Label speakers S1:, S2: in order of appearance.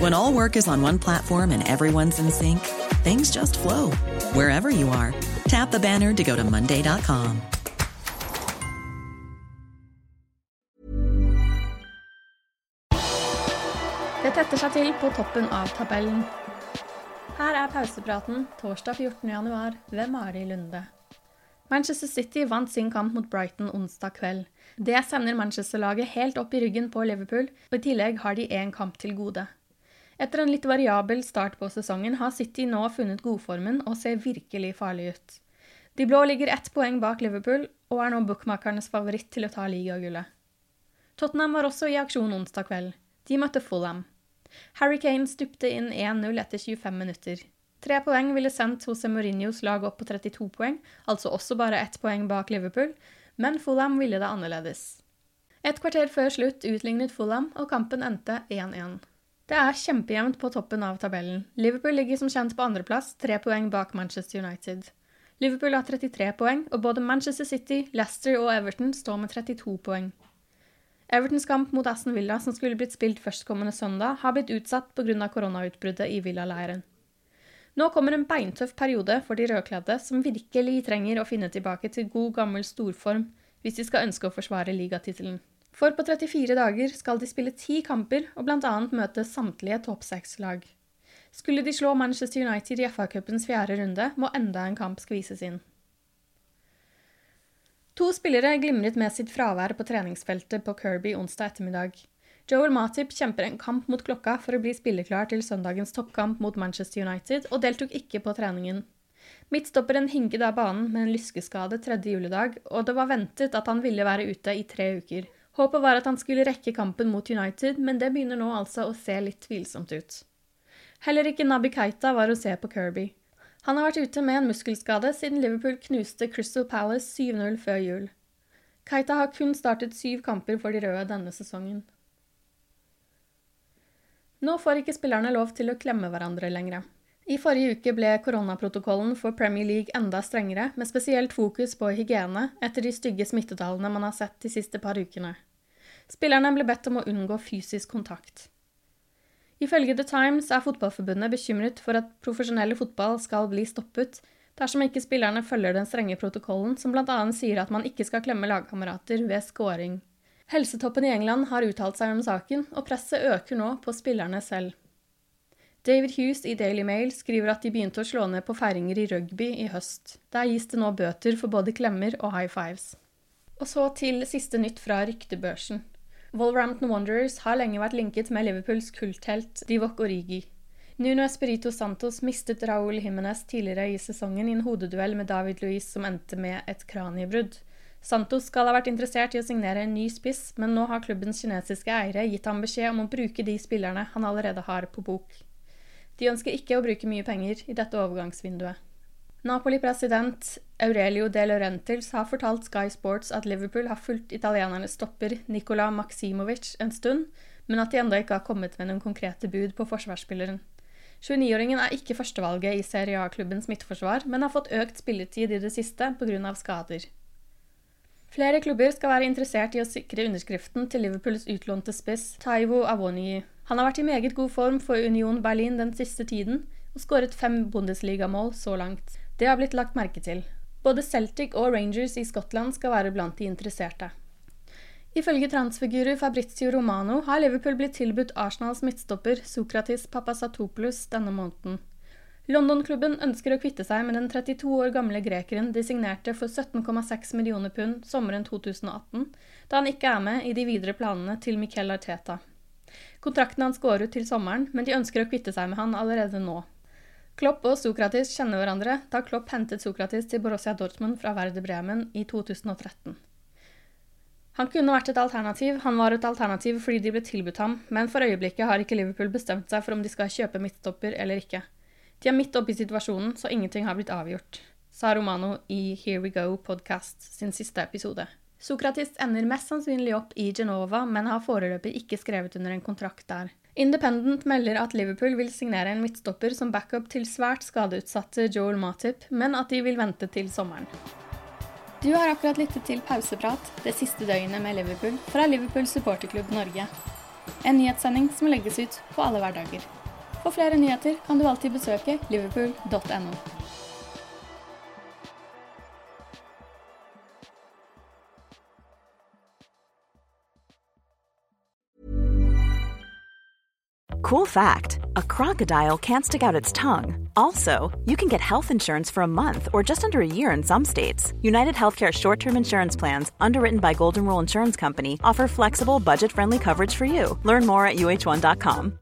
S1: When all work is on one platform and everyone's in sync, things just flow wherever you are. Tap the banner to go to Monday.com.
S2: Det tetter seg til på toppen av tabellen. Her er pausepraten torsdag 14.1 ved Mari Lunde. Manchester City vant sin kamp mot Brighton onsdag kveld. Det sender Manchester-laget helt opp i ryggen på Liverpool, og i tillegg har de én kamp til gode. Etter en litt variabel start på sesongen har City nå funnet godformen og ser virkelig farlig ut. De blå ligger ett poeng bak Liverpool og er nå bookmakernes favoritt til å ta ligagullet. Tottenham var også i aksjon onsdag kveld. De møtte Fulham. Harry Kane stupte inn 1-0 etter 25 minutter. Tre poeng ville sendt Jose Mourinhos lag opp på 32 poeng, altså også bare ett poeng bak Liverpool, men Fulham ville det annerledes. Et kvarter før slutt utlignet Fulham, og kampen endte 1-1. Det er kjempejevnt på toppen av tabellen. Liverpool ligger som kjent på andreplass, tre poeng bak Manchester United. Liverpool har 33 poeng, og både Manchester City, Leicester og Everton står med 32 poeng. Evertons kamp mot Aston Villa, som skulle blitt spilt førstkommende søndag, har blitt utsatt pga. koronautbruddet i Villa-leiren. Nå kommer en beintøff periode for de rødkledde, som virkelig trenger å finne tilbake til god, gammel storform hvis de skal ønske å forsvare ligatittelen. For på 34 dager skal de spille ti kamper og bl.a. møte samtlige topp seks-lag. Skulle de slå Manchester United i FA-cupens fjerde runde, må enda en kamp skvises inn. To spillere glimret med sitt fravær på treningsfeltet på Kirby onsdag ettermiddag. Joel Matip kjemper en kamp mot klokka for å bli spilleklar til søndagens toppkamp mot Manchester United, og deltok ikke på treningen. Midtstopperen hinket av banen med en lyskeskade tredje juledag, og det var ventet at han ville være ute i tre uker. Håpet var at han skulle rekke kampen mot United, men det begynner nå altså å se litt tvilsomt ut. Heller ikke Nabi Keita var å se på Kirby. Han har vært ute med en muskelskade siden Liverpool knuste Crystal Palace 7-0 før jul. Keita har kun startet syv kamper for de røde denne sesongen. Nå får ikke spillerne lov til å klemme hverandre lenger. I forrige uke ble koronaprotokollen for Premier League enda strengere, med spesielt fokus på hygiene etter de stygge smittetallene man har sett de siste par ukene. Spillerne ble bedt om å unngå fysisk kontakt. Ifølge The Times er Fotballforbundet bekymret for at profesjonelle fotball skal bli stoppet dersom ikke spillerne følger den strenge protokollen som bl.a. sier at man ikke skal klemme lagkamerater ved scoring. Helsetoppen i England har uttalt seg om saken, og presset øker nå på spillerne selv. David Hughes i Daily Mail skriver at de begynte å slå ned på feiringer i rugby i høst. Der gis det nå bøter for både klemmer og high fives. Og så til siste nytt fra ryktebørsen. Wolverhampton Wanderers har lenge vært linket med Liverpools kulthelt Divock Origi. Nuno Espirito Santos mistet Raúl Jiménez tidligere i sesongen i en hodeduell med David Luiz som endte med et kraniebrudd. Santos skal ha vært interessert i å signere en ny spiss, men nå har klubbens kinesiske eiere gitt ham beskjed om å bruke de spillerne han allerede har på bok. De ønsker ikke å bruke mye penger i dette overgangsvinduet. Napoli-president Aurelio De Laurentiis har fortalt Sky Sports at Liverpool har fulgt italienernes stopper Nicola Maksimovic en stund, men at de ennå ikke har kommet med noen konkrete bud på forsvarsspilleren. 29-åringen er ikke førstevalget i Serie A-klubbens midtforsvar, men har fått økt spilletid i det siste pga. skader. Flere klubber skal være interessert i å sikre underskriften til Liverpools utlånte spiss Taivo Avoni. Han har vært i meget god form for Union Berlin den siste tiden, og skåret fem Bundesligamål så langt. Det har blitt lagt merke til. Både Celtic og Rangers i Skottland skal være blant de interesserte. Ifølge transfigurer Fabrizio Romano har Liverpool blitt tilbudt Arsenals midtstopper Sokratis Papasatopoulos denne måneden. London-klubben ønsker å kvitte seg med den 32 år gamle grekeren de signerte for 17,6 millioner pund sommeren 2018, da han ikke er med i de videre planene til Miquel Arteta. Kontrakten hans går ut til sommeren, men de ønsker å kvitte seg med han allerede nå. Klopp og Sokratis kjenner hverandre, da Klopp hentet Sokratis til Borussia Dortmund fra Werder Bremen i 2013. Han kunne vært et alternativ, han var et alternativ fordi de ble tilbudt ham, men for øyeblikket har ikke Liverpool bestemt seg for om de skal kjøpe midtstopper eller ikke. De er midt oppe i situasjonen, så ingenting har blitt avgjort, sa Romano i Here We Go Podcast sin siste episode. Sokratis ender mest sannsynlig opp i Genova, men har foreløpig ikke skrevet under en kontrakt der. Independent melder at Liverpool vil signere en midtstopper som backup til svært skadeutsatte Joel Matip, men at de vil vente til sommeren. Du har akkurat lyttet til Pauseprat, det siste døgnet med Liverpool, fra Liverpool supporterklubb Norge. En nyhetssending som legges ut på alle hverdager. For flere nyheter kan du alltid besøke liverpool.no.
S3: Cool fact a crocodile can't stick out its tongue. Also, you can get health insurance for a month or just under a year in some states. United Healthcare short term insurance plans, underwritten by Golden Rule Insurance Company, offer flexible, budget friendly coverage for you. Learn more at uh1.com.